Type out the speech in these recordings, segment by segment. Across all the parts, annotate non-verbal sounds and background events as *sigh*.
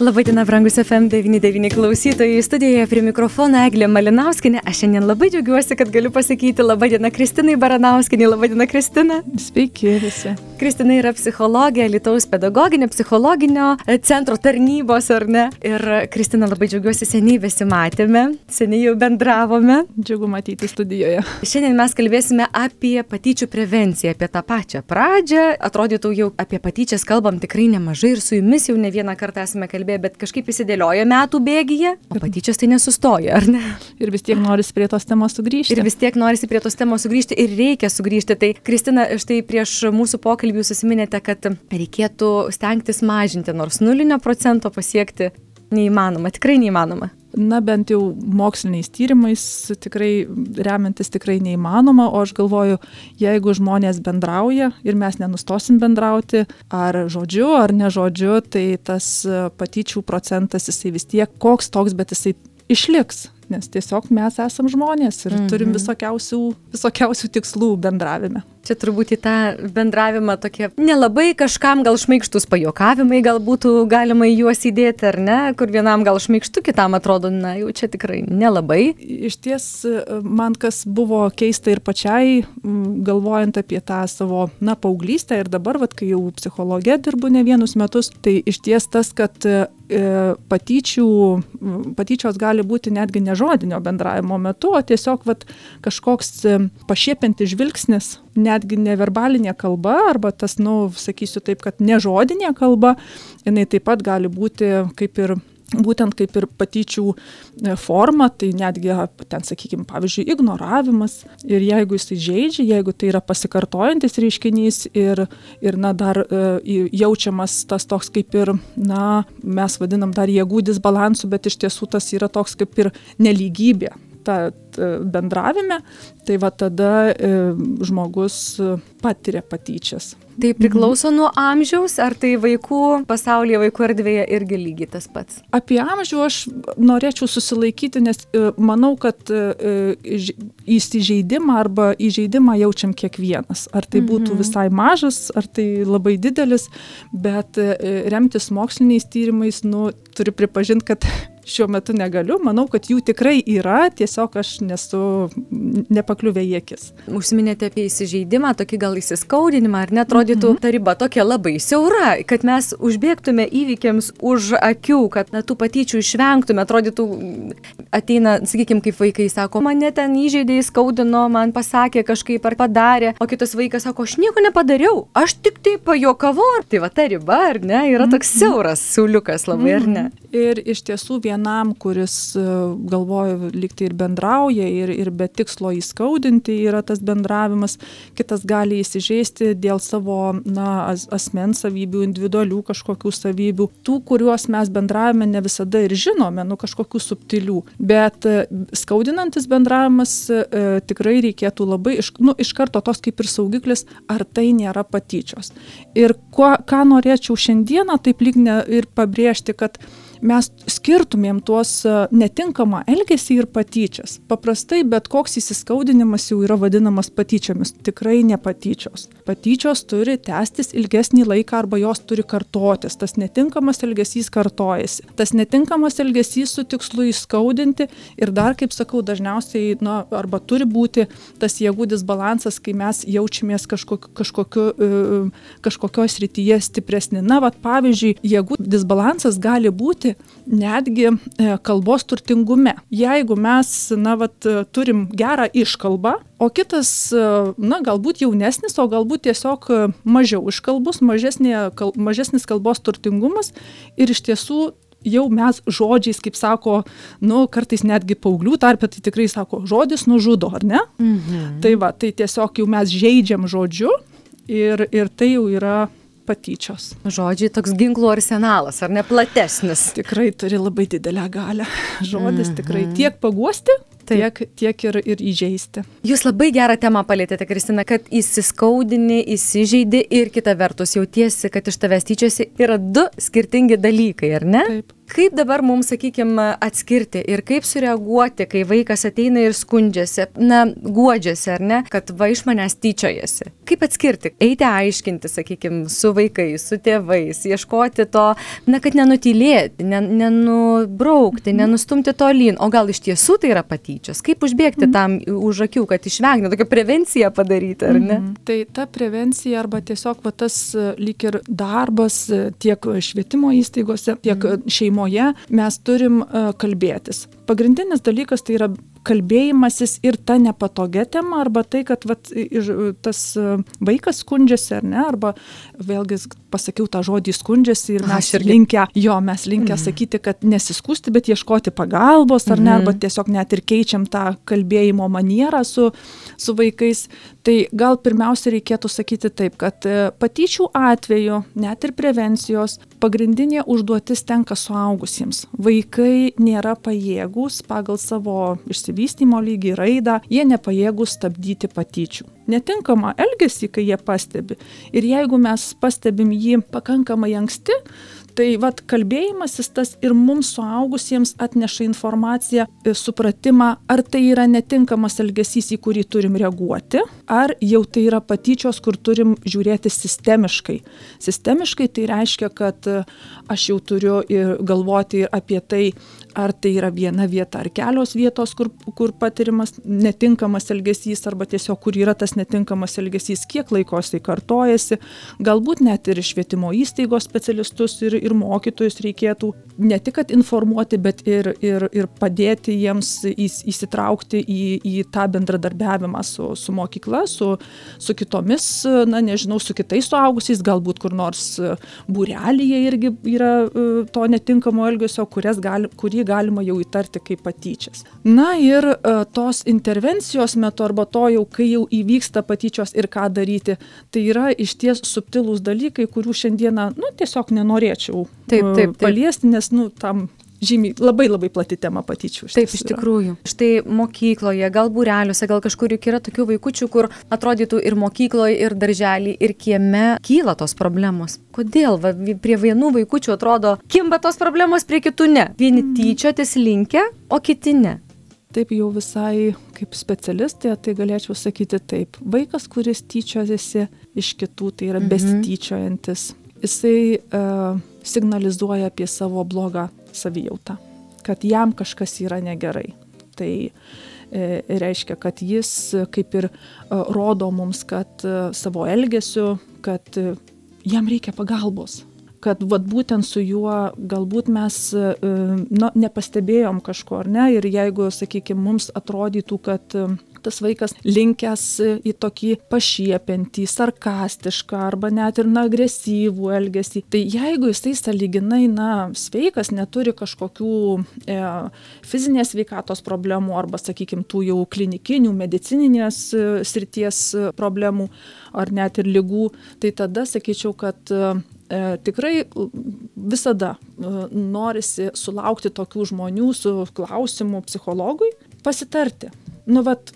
Labadiena, brangus FM99 klausytojai. Studijoje prie mikrofono Eglė Malinauskinė. Aš šiandien labai džiaugiuosi, kad galiu pasakyti labadiena Kristinai Baranauskinė. Labadiena Kristina. Sveiki visi. Kristina yra psichologija, Lietuvos pedagoginio psichologinio centro tarnybos, ar ne? Ir Kristina labai džiaugiuosi, seniai besimatėme, seniai jau bendravome. Džiugu matyti studijoje. Šiandien mes kalbėsime apie patyčių prevenciją, apie tą pačią pradžią. Atrodytų jau apie patyčias kalbam tikrai nemažai ir su jumis jau ne vieną kartą esame kalbėję bet kažkaip įsidėliojo metų bėgyje, o patyčios tai nesustoja, ar ne? Ir vis tiek norisi prie tos temos sugrįžti. Ir vis tiek norisi prie tos temos sugrįžti ir reikia sugrįžti. Tai Kristina, štai prieš mūsų pokalbį jūs susiminėte, kad reikėtų stengtis mažinti, nors nulinio procento pasiekti. Neįmanoma, tikrai neįmanoma. Na bent jau moksliniais tyrimais tikrai remiantis tikrai neįmanoma, o aš galvoju, jeigu žmonės bendrauja ir mes nenustosim bendrauti, ar žodžiu, ar ne žodžiu, tai tas patyčių procentas jisai vis tiek koks toks, bet jisai išliks nes tiesiog mes esam žmonės ir mhm. turim visokiausių, visokiausių tikslų bendravime. Čia turbūt į tą bendravimą tokie nelabai kažkam gal šmaikštus pajokavimai, gal būtų galima juos įdėti ar ne, kur vienam gal šmaikštu, kitam atrodo, na jau čia tikrai nelabai. Iš ties man kas buvo keista ir pačiai, galvojant apie tą savo, na, paauglystę ir dabar, vad, kai jau psichologė dirbu ne vienus metus, tai iš ties tas, kad e, patyčių, patyčios gali būti netgi nežinau žodinio bendravimo metu, o tiesiog vat, kažkoks pašiepintis žvilgsnis, netgi neverbalinė kalba, arba tas, na, nu, sakysiu taip, kad nežodinė kalba, jinai taip pat gali būti kaip ir būtent kaip ir patyčių e, forma, tai netgi ten, sakykime, pavyzdžiui, ignoravimas. Ir jeigu jisai žaidžia, jeigu tai yra pasikartojantis reiškinys ir, ir na, dar e, jaučiamas tas toks kaip ir, na, mes vadinam dar jėgų disbalansų, bet iš tiesų tas yra toks kaip ir neligybė ta bendravime, tai va tada e, žmogus patiria patyčias. Tai priklauso nuo amžiaus, ar tai vaikų pasaulyje, vaikų erdvėje irgi lygiai tas pats? Apie amžių aš norėčiau susilaikyti, nes e, manau, kad e, įsižeidimą arba įžeidimą jaučiam kiekvienas. Ar tai būtų mhm. visai mažas, ar tai labai didelis, bet remtis moksliniais tyrimais, nu, turiu pripažinti, kad šiuo metu negaliu, manau, kad jų tikrai yra, tiesiog aš nesu nepakliuvę į akis. Užsiminėte apie įsižeidimą, tokį gal įsiskaudinimą, ar netrodytų mm -hmm. ta riba tokia labai siaura, kad mes užbėgtume įvykiams už akių, kad na, tų patyčių išvengtume, atrodytų ateina, sakykime, kaip vaikai sako, mane ten įžeidė, įskaudino, man pasakė kažkaip ar padarė, o kitas vaikas sako, aš nieko nepadariau, aš tik tai pajokavau. Tai va ta riba, ar ne, yra toks mhm. siauras siuliukas labai, ar ne? Ir iš tiesų vienam, kuris e, galvoja liktai ir bendrauja, ir, ir be tikslo įskaudinti yra tas bendravimas, kitas gali įsižeisti dėl savo na, as, asmens savybių, individualių kažkokių savybių, tų, kuriuos mes bendravime ne visada ir žinome, nu kažkokių subtilių. Bet e, skaudinantis bendravimas e, tikrai reikėtų labai iš, nu, iš karto tos kaip ir saugiklis, ar tai nėra patyčios. Ir kuo, ką norėčiau šiandieną taip lyg ne ir pabrėžti, kad mes skirtumėm tuos e, netinkamą elgesį ir patyčias. Paprastai bet koks įsiskaudinimas jau yra vadinamas patyčiomis, tikrai ne patyčios. Patyčios turi tęstis ilgesnį laiką arba jos turi kartotis, tas netinkamas elgesys kartojasi. Tas netinkamas elgesys su tikslu įskaudinti ir dar, kaip sakau, dažniausiai, na, arba turi būti tas jėgų disbalansas, kai mes jaučiamės kažkokiu, kažkokiu, e, kažkokios rytyje stipresni. Na, vad pavyzdžiui, jėgų disbalansas gali būti netgi e, kalbos turtingume. Jeigu mes, na, vat, turim gerą iškalbą, o kitas, e, na, galbūt jaunesnis, o galbūt tiesiog mažiau iškalbus, mažesnė, kal, mažesnis kalbos turtingumas ir iš tiesų jau mes žodžiais, kaip sako, nu, kartais netgi paauglių tarpe, tai tikrai sako, žodis nužudo, ar ne? Mhm. Tai va, tai tiesiog jau mes žaidžiam žodžiu ir, ir tai jau yra patyčios. Žodžiai toks ginklų arsenalas, ar ne platesnis? Tikrai turi labai didelę galę. Žodis mm -hmm. tikrai tiek paguosti, tiek, tiek ir, ir įžeisti. Jūs labai gerą temą palėtėte, Kristina, kad įsiskaudini, įsižeidi ir kita vertus jautiesi, kad iš tavęs tyčiasi yra du skirtingi dalykai, ar ne? Taip. Kaip dabar mums, sakykime, atskirti ir kaip sureaguoti, kai vaikas ateina ir skundžiasi, na, guodžiasi, ar ne, kad va iš manęs tyčiojasi? Kaip atskirti? Eiti aiškinti, sakykime, su vaikais, su tėvais, ieškoti to, na, kad nenutylėti, nenubraukti, nenustumti tolyn, o gal iš tiesų tai yra patyčios? Kaip užbėgti mm. tam už akių, kad išvengti, tokią prevenciją padaryti, ar ne? Mm. Tai ta prevencija arba tiesiog va, tas lyg ir darbas tiek švietimo įstaigose, tiek mm. Šeimoje mes turim kalbėtis. Pagrindinis dalykas tai yra kalbėjimasis ir ta nepatogia tema, arba tai, kad vat, tas e, vaikas skundžiasi ar ne, arba vėlgi pasakiau tą žodį skundžiasi ir mes ir linkę, jo, mes linkę mm. sakyti, kad nesiskusti, bet ieškoti pagalbos ar ne, mm. arba tiesiog net ir keičiam tą kalbėjimo manierą su, su vaikais. Tai gal pirmiausia reikėtų sakyti taip, kad e, patyčių atveju, net ir prevencijos, pagrindinė užduotis tenka suaugusiems. Vaikai nėra pajėgus pagal savo išsivystymo lygį, raidą, jie nepajėgų stabdyti patyčių. Netinkamą elgesį, kai jie pastebi. Ir jeigu mes pastebim jį pakankamai anksti, tai vat kalbėjimasis tas ir mums suaugusiems atneša informaciją e, supratimą ar tai yra netinkamas elgesys į kurį turim reaguoti ar jau tai yra patyčios kur turim žiūrėti sistemiškai. Sistemiškai tai reiškia kad e, aš jau turiu ir galvoti ir apie tai ar tai yra viena vieta ar kelios vietos kur kur patiriamas netinkamas elgesys arba tiesiog kur yra tas netinkamas elgesys kiek laiko jisai kartojasi. Galbūt net ir švietimo įstaigos specialistus ir ir mokytojus reikėtų ne tik kad informuoti, bet ir, ir, ir padėti jiems įs, įsitraukti į, į tą bendradarbiavimą su, su mokykla, su, su kitomis, na nežinau, su kitais suaugusiais, galbūt kur nors būrelyje irgi yra e, to netinkamo elgesio, gali, kurį galima jau įtarti kaip patyčias. Na ir e, tos intervencijos metu arba to jau, kai jau įvyksta patyčios ir ką daryti, tai yra iš ties subtilūs dalykai, kurių šiandieną, nu, tiesiog nenorėčiau norėčiau taip, taip, taip. paliesti, nes, nu, tam žymiai labai labai plati tema patyčių. Taip, iš tikrųjų. Yra. Štai mokykloje, gal būreliuose, gal kažkur juk yra tokių vaikųčių, kur atrodytų ir mokykloje, ir darželį, ir kieme kyla tos problemos. Kodėl va, prie vienų vaikųčių atrodo, kimba tos problemos, prie kitų ne. Vieni mm. tyčiotis linkia, o kiti ne. Taip jau visai kaip specialistė, tai galėčiau sakyti taip. Vaikas, kuris tyčiojasi iš kitų, tai yra -hmm. besityčiojantis jisai uh, signalizuoja apie savo blogą savijautą, kad jam kažkas yra negerai. Tai e, reiškia, kad jis kaip ir e, rodo mums, kad e, savo elgesiu, kad jam reikia pagalbos, kad vat būtent su juo galbūt mes na, nepastebėjom kažko ar ne ir jeigu, sakykime, mums atrodytų, kad tas vaikas linkęs į tokį pašiepiantį, sarkastišką arba net ir na, agresyvų elgesį. Tai jeigu jisai saliginai, na, sveikas, neturi kažkokių e, fizinės veikatos problemų arba, sakykime, tų jau klinikinių, medicininės e, srities problemų ar net ir lygų, tai tada sakyčiau, kad e, tikrai visada e, norisi sulaukti tokių žmonių su klausimu psichologui, pasitarti. Nu, vat,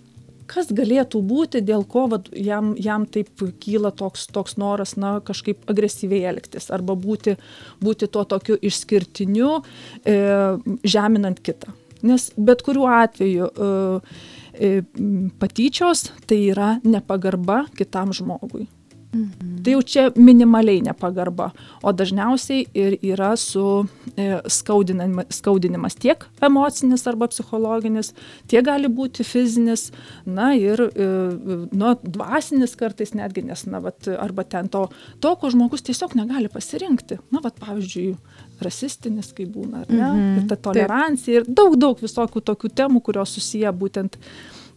kas galėtų būti, dėl ko vat, jam, jam taip kyla toks, toks noras, na, kažkaip agresyviai elgtis arba būti, būti tuo tokiu išskirtiniu, e, žeminant kitą. Nes bet kuriuo atveju e, e, patyčios tai yra nepagarba kitam žmogui. Mhm. Tai jau čia minimaliai nepagarba, o dažniausiai ir yra su e, skaudinimas tiek emocinis arba psichologinis, tiek gali būti fizinis, na ir e, nu, dvasinis kartais netgi, nes, na, vat, arba ten to, to, ko žmogus tiesiog negali pasirinkti. Na, vat, pavyzdžiui, rasistinis, kai būna, ar ne? Mhm. Ir ta tolerancija, ir daug, daug visokių tokių temų, kurios susiję būtent,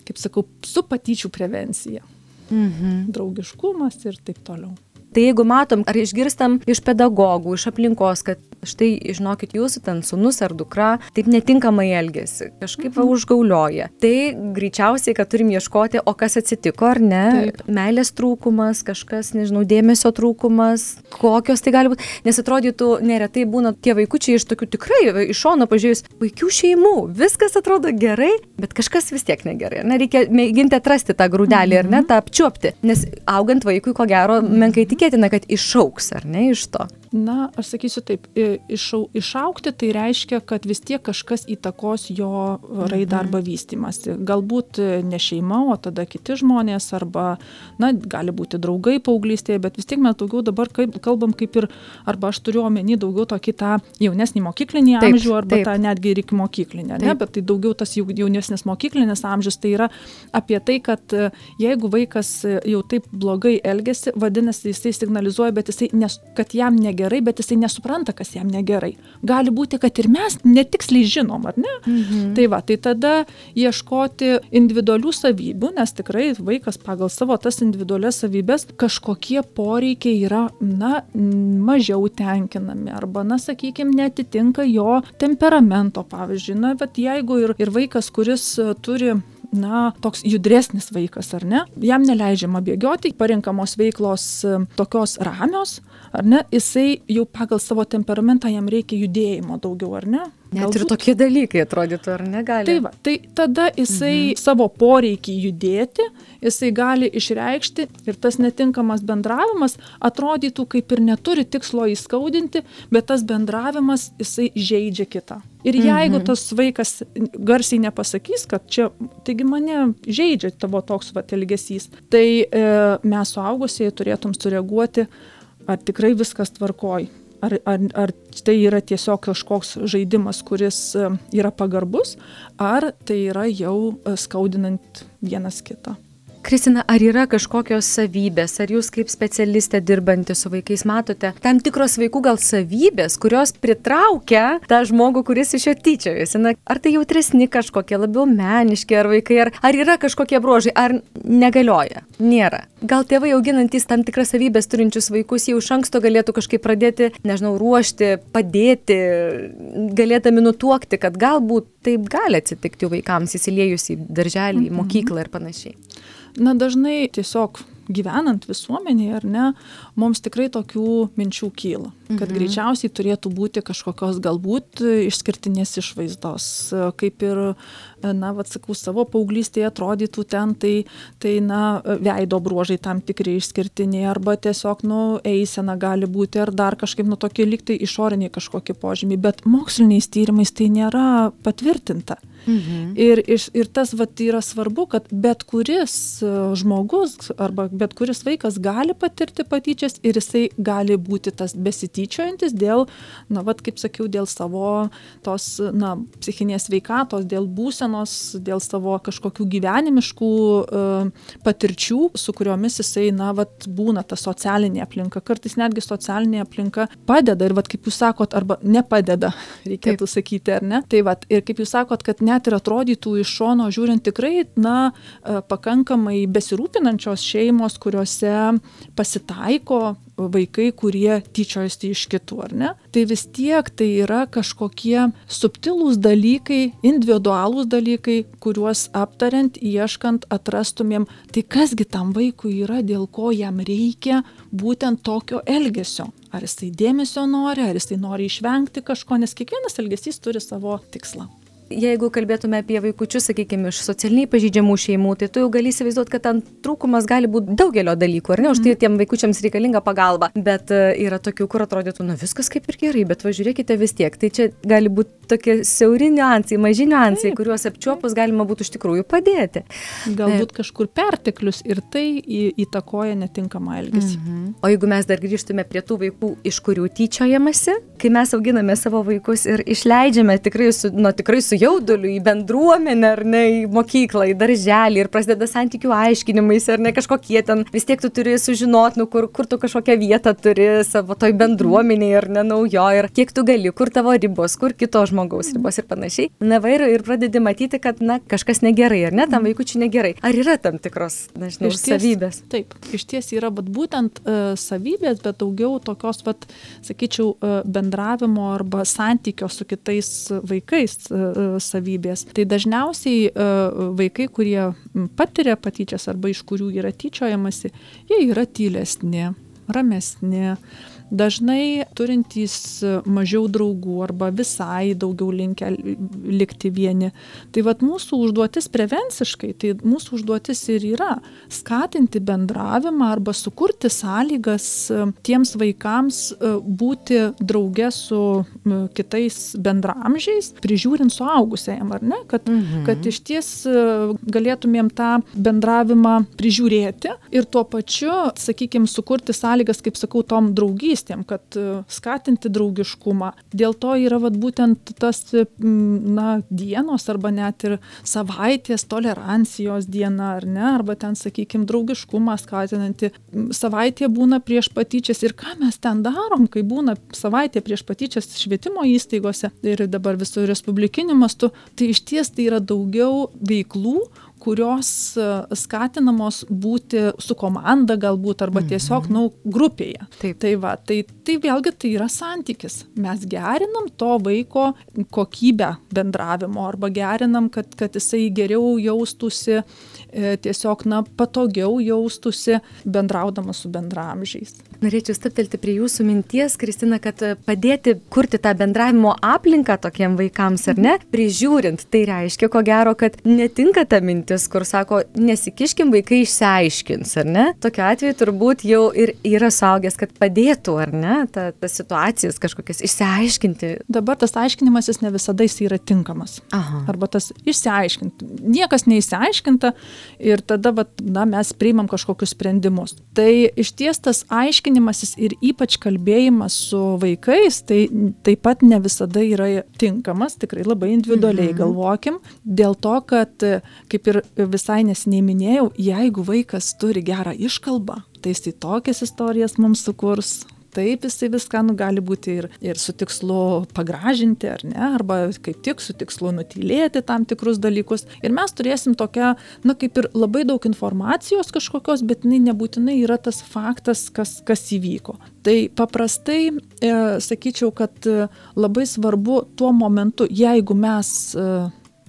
kaip sakau, su patyčių prevencija mhm. draugiškumas ir taip toliau. Tai jeigu matom ar išgirstam iš pedagogų, iš aplinkos, kad štai žinokit, jūsų ten sunus ar dukra taip netinkamai elgesi, kažkaip va, užgaulioja. Tai greičiausiai, kad turim ieškoti, o kas atsitiko ar ne. Taip. Meilės trūkumas, kažkas, nežinau, dėmesio trūkumas, kokios tai gali būti. Nes atrodytų, neretai būna tie vaikučiai iš tokių tikrai, iš šono pažiūrėjus, puikių šeimų, viskas atrodo gerai, bet kažkas vis tiek negerai. Na, reikia mėginti atrasti tą grūdelį, ar ne, mhm. tą apčiuopti. Nes augant vaikui, ko gero, menkai tikėtina, kad išauks, ar ne, iš to. Na, aš sakysiu taip, išau, išaukti tai reiškia, kad vis tiek kažkas įtakos jo raidą mhm. arba vystimasi. Galbūt ne šeima, o tada kiti žmonės, arba, na, gali būti draugai paauglystėje, bet vis tiek mes daugiau dabar kaip, kalbam kaip ir, arba aš turiu omeny daugiau tokį tą jaunesnį mokyklinį taip, amžių, arba taip. tą netgi ir iki mokyklinį, ne, bet tai daugiau tas jaunesnis mokyklinis amžius, tai yra apie tai, kad jeigu vaikas jau taip blogai elgesi, vadinasi, jisai signalizuoja, bet jisai, nes, kad jam negerai negerai, bet jisai nesupranta, kas jam negerai. Gali būti, kad ir mes netiksliai žinom, ar ne? Mhm. Tai va, tai tada ieškoti individualių savybių, nes tikrai vaikas pagal savo tas individualias savybės kažkokie poreikiai yra, na, mažiau tenkinami arba, na, sakykime, netitinka jo temperamento, pavyzdžiui. Na, bet jeigu ir, ir vaikas, kuris turi na, toks judresnis vaikas, ar ne, jam neleidžiama bėgioti, parinkamos veiklos tokios ramios, ar ne, jisai jau pagal savo temperamentą jam reikia judėjimo daugiau, ar ne? Net Galbūt. ir tokie dalykai atrodytų, ar negali. Tai, va, tai tada jisai mhm. savo poreikį judėti, jisai gali išreikšti ir tas netinkamas bendravimas atrodytų kaip ir neturi tikslo įskaudinti, bet tas bendravimas jisai žaidžia kitą. Ir jeigu mhm. tas vaikas garsiai nepasakys, kad čia, taigi mane žaidžia tavo toks va elgesys, tai e, mes suaugusieji turėtum sureaguoti, ar tikrai viskas tvarkoj ar, ar, ar tai yra tiesiog kažkoks žaidimas, kuris e, yra pagarbus, ar tai yra jau e, skaudinant vienas kitą. Kristina, ar yra kažkokios savybės, ar jūs kaip specialistė dirbanti su vaikais matote tam tikros vaikų gal savybės, kurios pritraukia tą žmogų, kuris iš jo tyčiojasi? Na, ar tai jautresni kažkokie, labiau meniški, ar vaikai, ar, ar yra kažkokie bruožai, ar negalioja? Nėra. Gal tėvai auginantys tam tikras savybės turinčius vaikus jau iš anksto galėtų kažkaip pradėti, nežinau, ruošti, padėti, galėdami nutuokti, kad galbūt taip gali atsitikti vaikams įsiliejus į darželį, į mhm. mokyklą ir panašiai na dažnai tiesiog gyvenant visuomenėje, ar ne, mums tikrai tokių minčių kyla, kad mhm. greičiausiai turėtų būti kažkokios galbūt išskirtinės išvaizdos, kaip ir, na, atsakau, savo paauglystėje atrodytų ten, tai, tai, na, veido bruožai tam tikri išskirtiniai, arba tiesiog, nu, eisena gali būti, ar dar kažkaip, nu, tokie liktai išoriniai kažkokie požymiai, bet moksliniais tyrimais tai nėra patvirtinta. Mhm. Ir, ir, ir tas vat, yra svarbu, kad bet kuris e, žmogus arba bet kuris vaikas gali patirti patyčias ir jisai gali būti tas besityčiojantis dėl, na, vat, kaip sakiau, dėl savo tos, na, psichinės veikatos, dėl būsenos, dėl savo kažkokių gyvenimiškų uh, patirčių, su kuriomis jisai, na, vat, būna ta socialinė aplinka. Kartais netgi socialinė aplinka padeda ir, vat, kaip jūs sakot, arba nepadeda, *laughs* reikėtų Taip. sakyti, ar ne? Tai, vat, ir kaip jūs sakot, kad net ir atrodytų iš šono žiūrint tikrai, na, e, pakankamai besirūpinančios šeimos, kuriuose pasitaiko vaikai, kurie tyčiojasi iš kitų, ar ne? Tai vis tiek tai yra kažkokie subtilūs dalykai, individualūs dalykai, kuriuos aptariant, ieškant, atrastumėm, tai kasgi tam vaikui yra, dėl ko jam reikia būtent tokio elgesio. Ar jisai dėmesio nori, ar jisai nori išvengti kažko, nes kiekvienas elgesys turi savo tikslą jeigu kalbėtume apie vaikučius, sakykime, iš socialiai pažydžiamų šeimų, tai tu jau gali įsivaizduoti, kad ten trūkumas gali būti daugelio dalykų, ar ne, už tai mhm. tiem vaikučiams reikalinga pagalba. Bet uh, yra tokių, kur atrodytų, nu viskas kaip ir gerai, bet važiuokite vis tiek. Tai čia gali būti tokie siauri niuansai, maži niuansai, kuriuos apčiuopus galima būtų iš tikrųjų padėti. Galbūt kažkur perteklius ir tai įtakoja netinkamą elgesį. Mhm. O jeigu mes dar grįžtume prie tų vaikų, iš kurių tyčiojamasi, kai mes auginame savo vaikus ir išleidžiame tikrai su, nu, tikrai su jauduliu į bendruomenę, ar ne, į mokyklą, į darželį ir prasideda santykių aiškinimais, ar ne kažkokie ten, vis tiek tu turi sužinoti, nu, kur, kur tu kažkokią vietą turi savo toj bendruomeniai, ar ne naujo, ir kiek tu gali, kur tavo ribos, kur kito žmogaus ribos ir panašiai. Na, va ir, ir pradedi matyti, kad, na, kažkas negerai, ar ne, tam vaikučiui negerai. Ar yra tam tikros, nežinau, Iš ties- savybės? Taip, iš ties yra vat, būtent uh, savybės, bet daugiau tokios, vat, sakyčiau, uh, bendravimo arba santykio su kitais vaikais uh, savybės. Tai dažniausiai uh, vaikai, kurie patiria patyčias arba iš kurių yra tyčiojamasi, jie yra tylesni, ramesni, dažnai turintys mažiau draugų arba visai daugiau linkę likti vieni. Tai vad mūsų užduotis prevenciškai, tai mūsų užduotis ir yra skatinti bendravimą arba sukurti sąlygas e, tiems vaikams e, būti drauge su kitais bendramžiais, prižiūrint suaugusiajam, ar ne, kad, mhm. kad iš ties e, galėtumėm tą bendravimą prižiūrėti ir tuo pačiu, sakykime, sukurti sąlygas, kaip sakau, tom draugystėm, kad e, skatinti draugiškumą. Dėl to yra vat, būtent tas, m, na, dienos arba net ir savaitės tolerancijos diena, ar ne, arba ten, sakykime, draugiškumą skatinanti. Savaitė būna prieš patyčias ir ką mes ten darom, kai būna savaitė prieš patyčias švietimo įstaigose ir dabar visų respublikiniu mastu, tai iš ties tai yra daugiau veiklų, kurios e, skatinamos būti su komanda galbūt arba tiesiog, na, nu, grupėje. Taip. Tai va, tai, tai vėlgi tai yra santykis. Mes gerinam to vaiko kokybę bendravimo arba gerinam, kad, kad jisai geriau jaustųsi, tiesiog, na, patogiau jaustųsi bendraudamas su bendramžiais. Norėčiau staptelti prie jūsų minties, Kristina, kad e, padėti kurti tą bendravimo aplinką tokiem vaikams, ar ne? Prižiūrint, tai reiškia, ko gero, kad netinka ta mintis, kur sako, nesikiškim, vaikai išsiaiškins, ar ne? Tokiu atveju turbūt jau ir yra saugęs, kad padėtų, ar ne, ta, tas situacijas kažkokias išsiaiškinti. Dabar tas aiškinimasis ne visada jis yra tinkamas. Aha. Arba tas išsiaiškinti. Niekas neįsiaiškinta ir tada vat, na, mes priimam kažkokius sprendimus. Tai iš ties tas aiškinimasis ir ypač kalbėjimas su vaikais, tai taip pat ne visada yra tinkamas, tikrai labai individualiai mhm. galvokim. Dėl to, kad, kaip ir visai nesiniai minėjau, jeigu vaikas turi gerą iškalbą, tai jis į tokias istorijas mums sukurs taip jisai viską nu, gali būti ir, ir su tikslu pagražinti, ar ne, arba kaip tik su tikslu nutylėti tam tikrus dalykus. Ir mes turėsim tokią, na kaip ir labai daug informacijos kažkokios, bet jinai nebūtinai yra tas faktas, kas, kas įvyko. Tai paprastai e, sakyčiau, kad e, labai svarbu tuo momentu, jeigu mes e,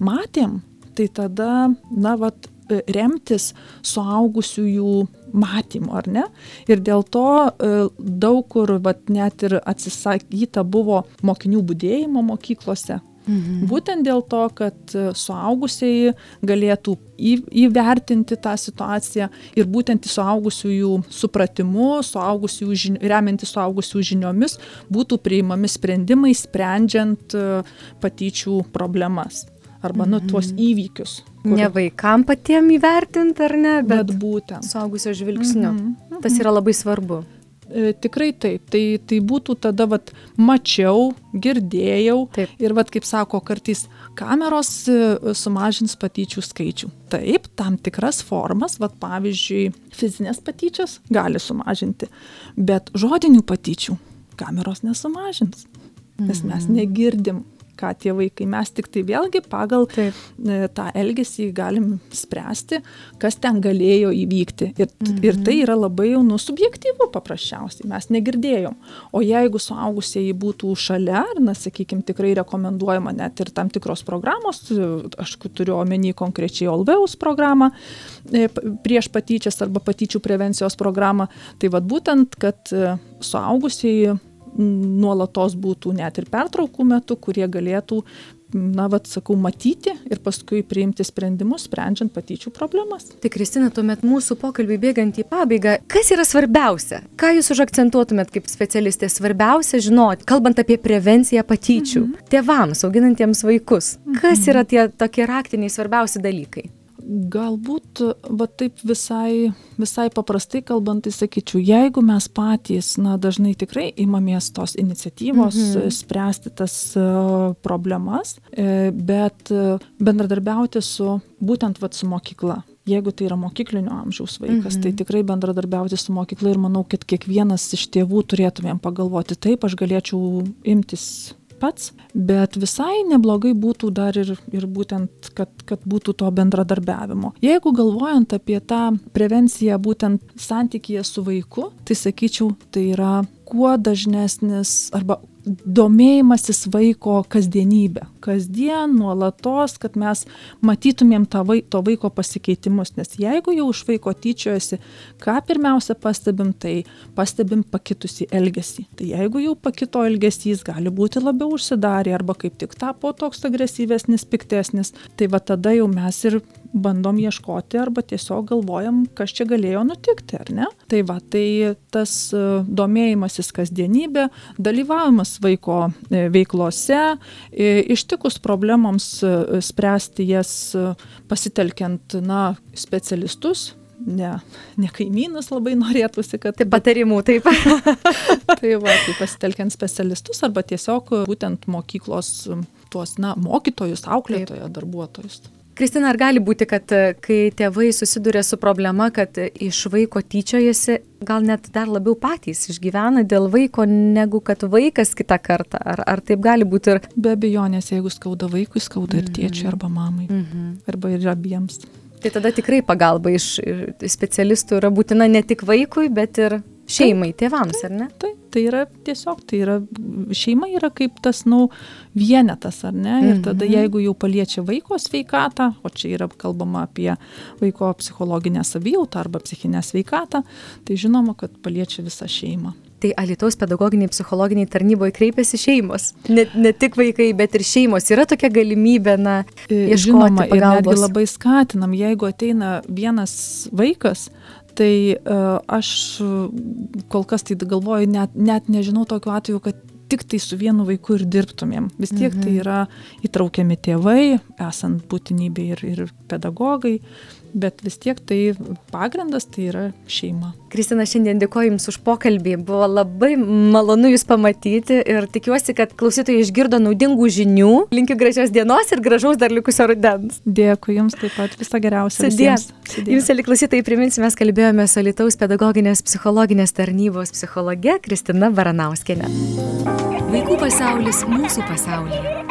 matėm, tai tada, na, vat, remtis suaugusiųjų matymu, ar ne? Ir dėl to e, daug kur, vat, net ir atsisakyta buvo mokinių būdėjimo mokyklose. Mhm. Būtent dėl to, kad suaugusiai galėtų į, įvertinti tą situaciją ir būtent suaugusiųjų supratimu, suaugusiųjų žin, remiantis suaugusiųjų žiniomis būtų priimami sprendimai sprendžiant e, patyčių problemas arba nu, tuos įvykius. Kur... Ne vaikam patiem įvertinti, ar ne, bet, bet būtent. Suaugusio žvilgsniu. Mm -hmm. Tas yra labai svarbu. E, tikrai taip. Tai, tai būtų tada, vat, mačiau, girdėjau. Taip. Ir, vat, kaip sako, kartais kameros e, sumažins patyčių skaičių. Taip, tam tikras formas, vat, pavyzdžiui, fizinės patyčias gali sumažinti, bet žodinių patyčių kameros nesumažins. Nes mes negirdim, ką tie vaikai. Mes tik tai vėlgi pagal Taip. tą elgesį galim spręsti, kas ten galėjo įvykti. Ir, mhm. ir tai yra labai jau nu, subjektyvu paprasčiausiai, mes negirdėjom. O jeigu suaugusieji būtų šalia, ar, na, sakykime, tikrai rekomenduojama net ir tam tikros programos, aš turiu omeny konkrečiai Olveus programą, prieš patyčias arba patyčių prevencijos programą, tai vad būtent, kad suaugusieji nuolatos būtų net ir pertraukų metu, kurie galėtų, na, vad sakau, matyti ir paskui priimti sprendimus, sprendžiant patyčių problemas. Tai Kristina, tuomet mūsų pokalbį bėgant į pabaigą, kas yra svarbiausia? Ką jūs užakcentuotumėt kaip specialistė? Svarbiausia žinoti, kalbant apie prevenciją patyčių, mhm. tėvams, auginantiems vaikus. Kas yra tie tokie raktiniai svarbiausi dalykai? Galbūt va taip visai visai paprastai kalbant tai sakyčiau jeigu mes patys na dažnai tikrai imamės tos iniciatyvos Mhm. spręsti tas e, problemas e, bet e, bendradarbiauti su būtent vat su mokykla jeigu tai yra mokyklinio amžiaus vaikas tai Mhm. tikrai bendradarbiauti su mokykla ir manau kad kiekvienas iš tėvų turėtumėm pagalvoti taip aš galėčiau imtis pats bet visai neblogai būtų dar ir ir būtent kad kad būtų to bendradarbiavimo. Jeigu galvojant apie tą prevenciją būtent santykyje su vaiku tai sakyčiau tai yra kuo dažnesnis arba domėjimasis vaiko kasdienybe kasdien nuolatos kad mes matytumėm tą vai to vaiko pasikeitimus. Nes jeigu jau iš vaiko tyčiojasi ką pirmiausia pastebim tai pastebim pakitusį elgesį. Tai jeigu jau pakito elgesys gali būti labiau užsidarę arba kaip tik tapo toks agresyvesnis piktesnis. Tai va tada jau mes ir bandom ieškoti arba tiesiog galvojam kas čia galėjo nutikti ar ne? Tai va tai tas e, domėjimasis kasdienybe dalyvavimas vaiko e, veiklose e, ištikus problemoms spręsti jas pasitelkiant na specialistus ne ne kaimynus labai norėtųsi kad Tai patarimų taip. *laughs* tai va tai pasitelkiant specialistus arba tiesiog būtent mokyklos tuos na mokytojus auklėtoją darbuotojus Kristina, ar gali būti, kad e, kai tėvai susiduria su problema, kad e, iš vaiko tyčiojasi, gal net dar labiau patys išgyvena dėl vaiko, negu kad vaikas kitą kartą? Ar, ar taip gali būti ir... be abejonės jeigu skauda vaikui skauda ir tėčiui arba mamai Mhm. arba ir abiems Tai tada tikrai pagalba iš specialistų yra būtina ne tik vaikui, bet ir šeimai, tėvams, ar ne? tai tai yra tiesiog tai yra šeima yra kaip tas nu vienetas ar ne ir tada Mhm. jeigu jau paliečia vaiko sveikatą o čia yra kalbama apie vaiko psichologinę savijautą arba psichinę sveikatą tai žinoma kad paliečia visą šeimą Tai Alitaus pedagoginiai psichologiniai tarnyboje kreipiasi šeimos. Ne, ne tik vaikai, bet ir šeimos. Yra tokia galimybė, na, E, Ieškoti Žinoma, ir netgi pagalbos. labai skatinam, jeigu ateina vienas vaikas, tai uh, aš e, kol kas tai galvoju, net, net nežinau tokiu atveju, kad tik tai su vienu vaiku ir dirbtumėm. Vis tiek Mhm. tai yra įtraukiami tėvai, esant būtinybė ir, ir pedagogai, bet vis tiek tai pagrindas tai yra šeima. Kristina, šiandien dėkoju Jums už pokalbį. Buvo labai malonu Jūs pamatyti ir tikiuosi, kad klausytojai išgirdo naudingų žinių. Linkiu gražios dienos ir gražaus dar likusio rudens. Dėkui Jums taip pat, visą geriausią. Sudie. visiems. Sudie. Jums, eli klausytojai, priminsiu, mes kalbėjome su Alitaus pedagoginės psichologinės tarnybos psichologe Kristina Varanauskenė. Vaikų pasaulis mūsų pasaulyje.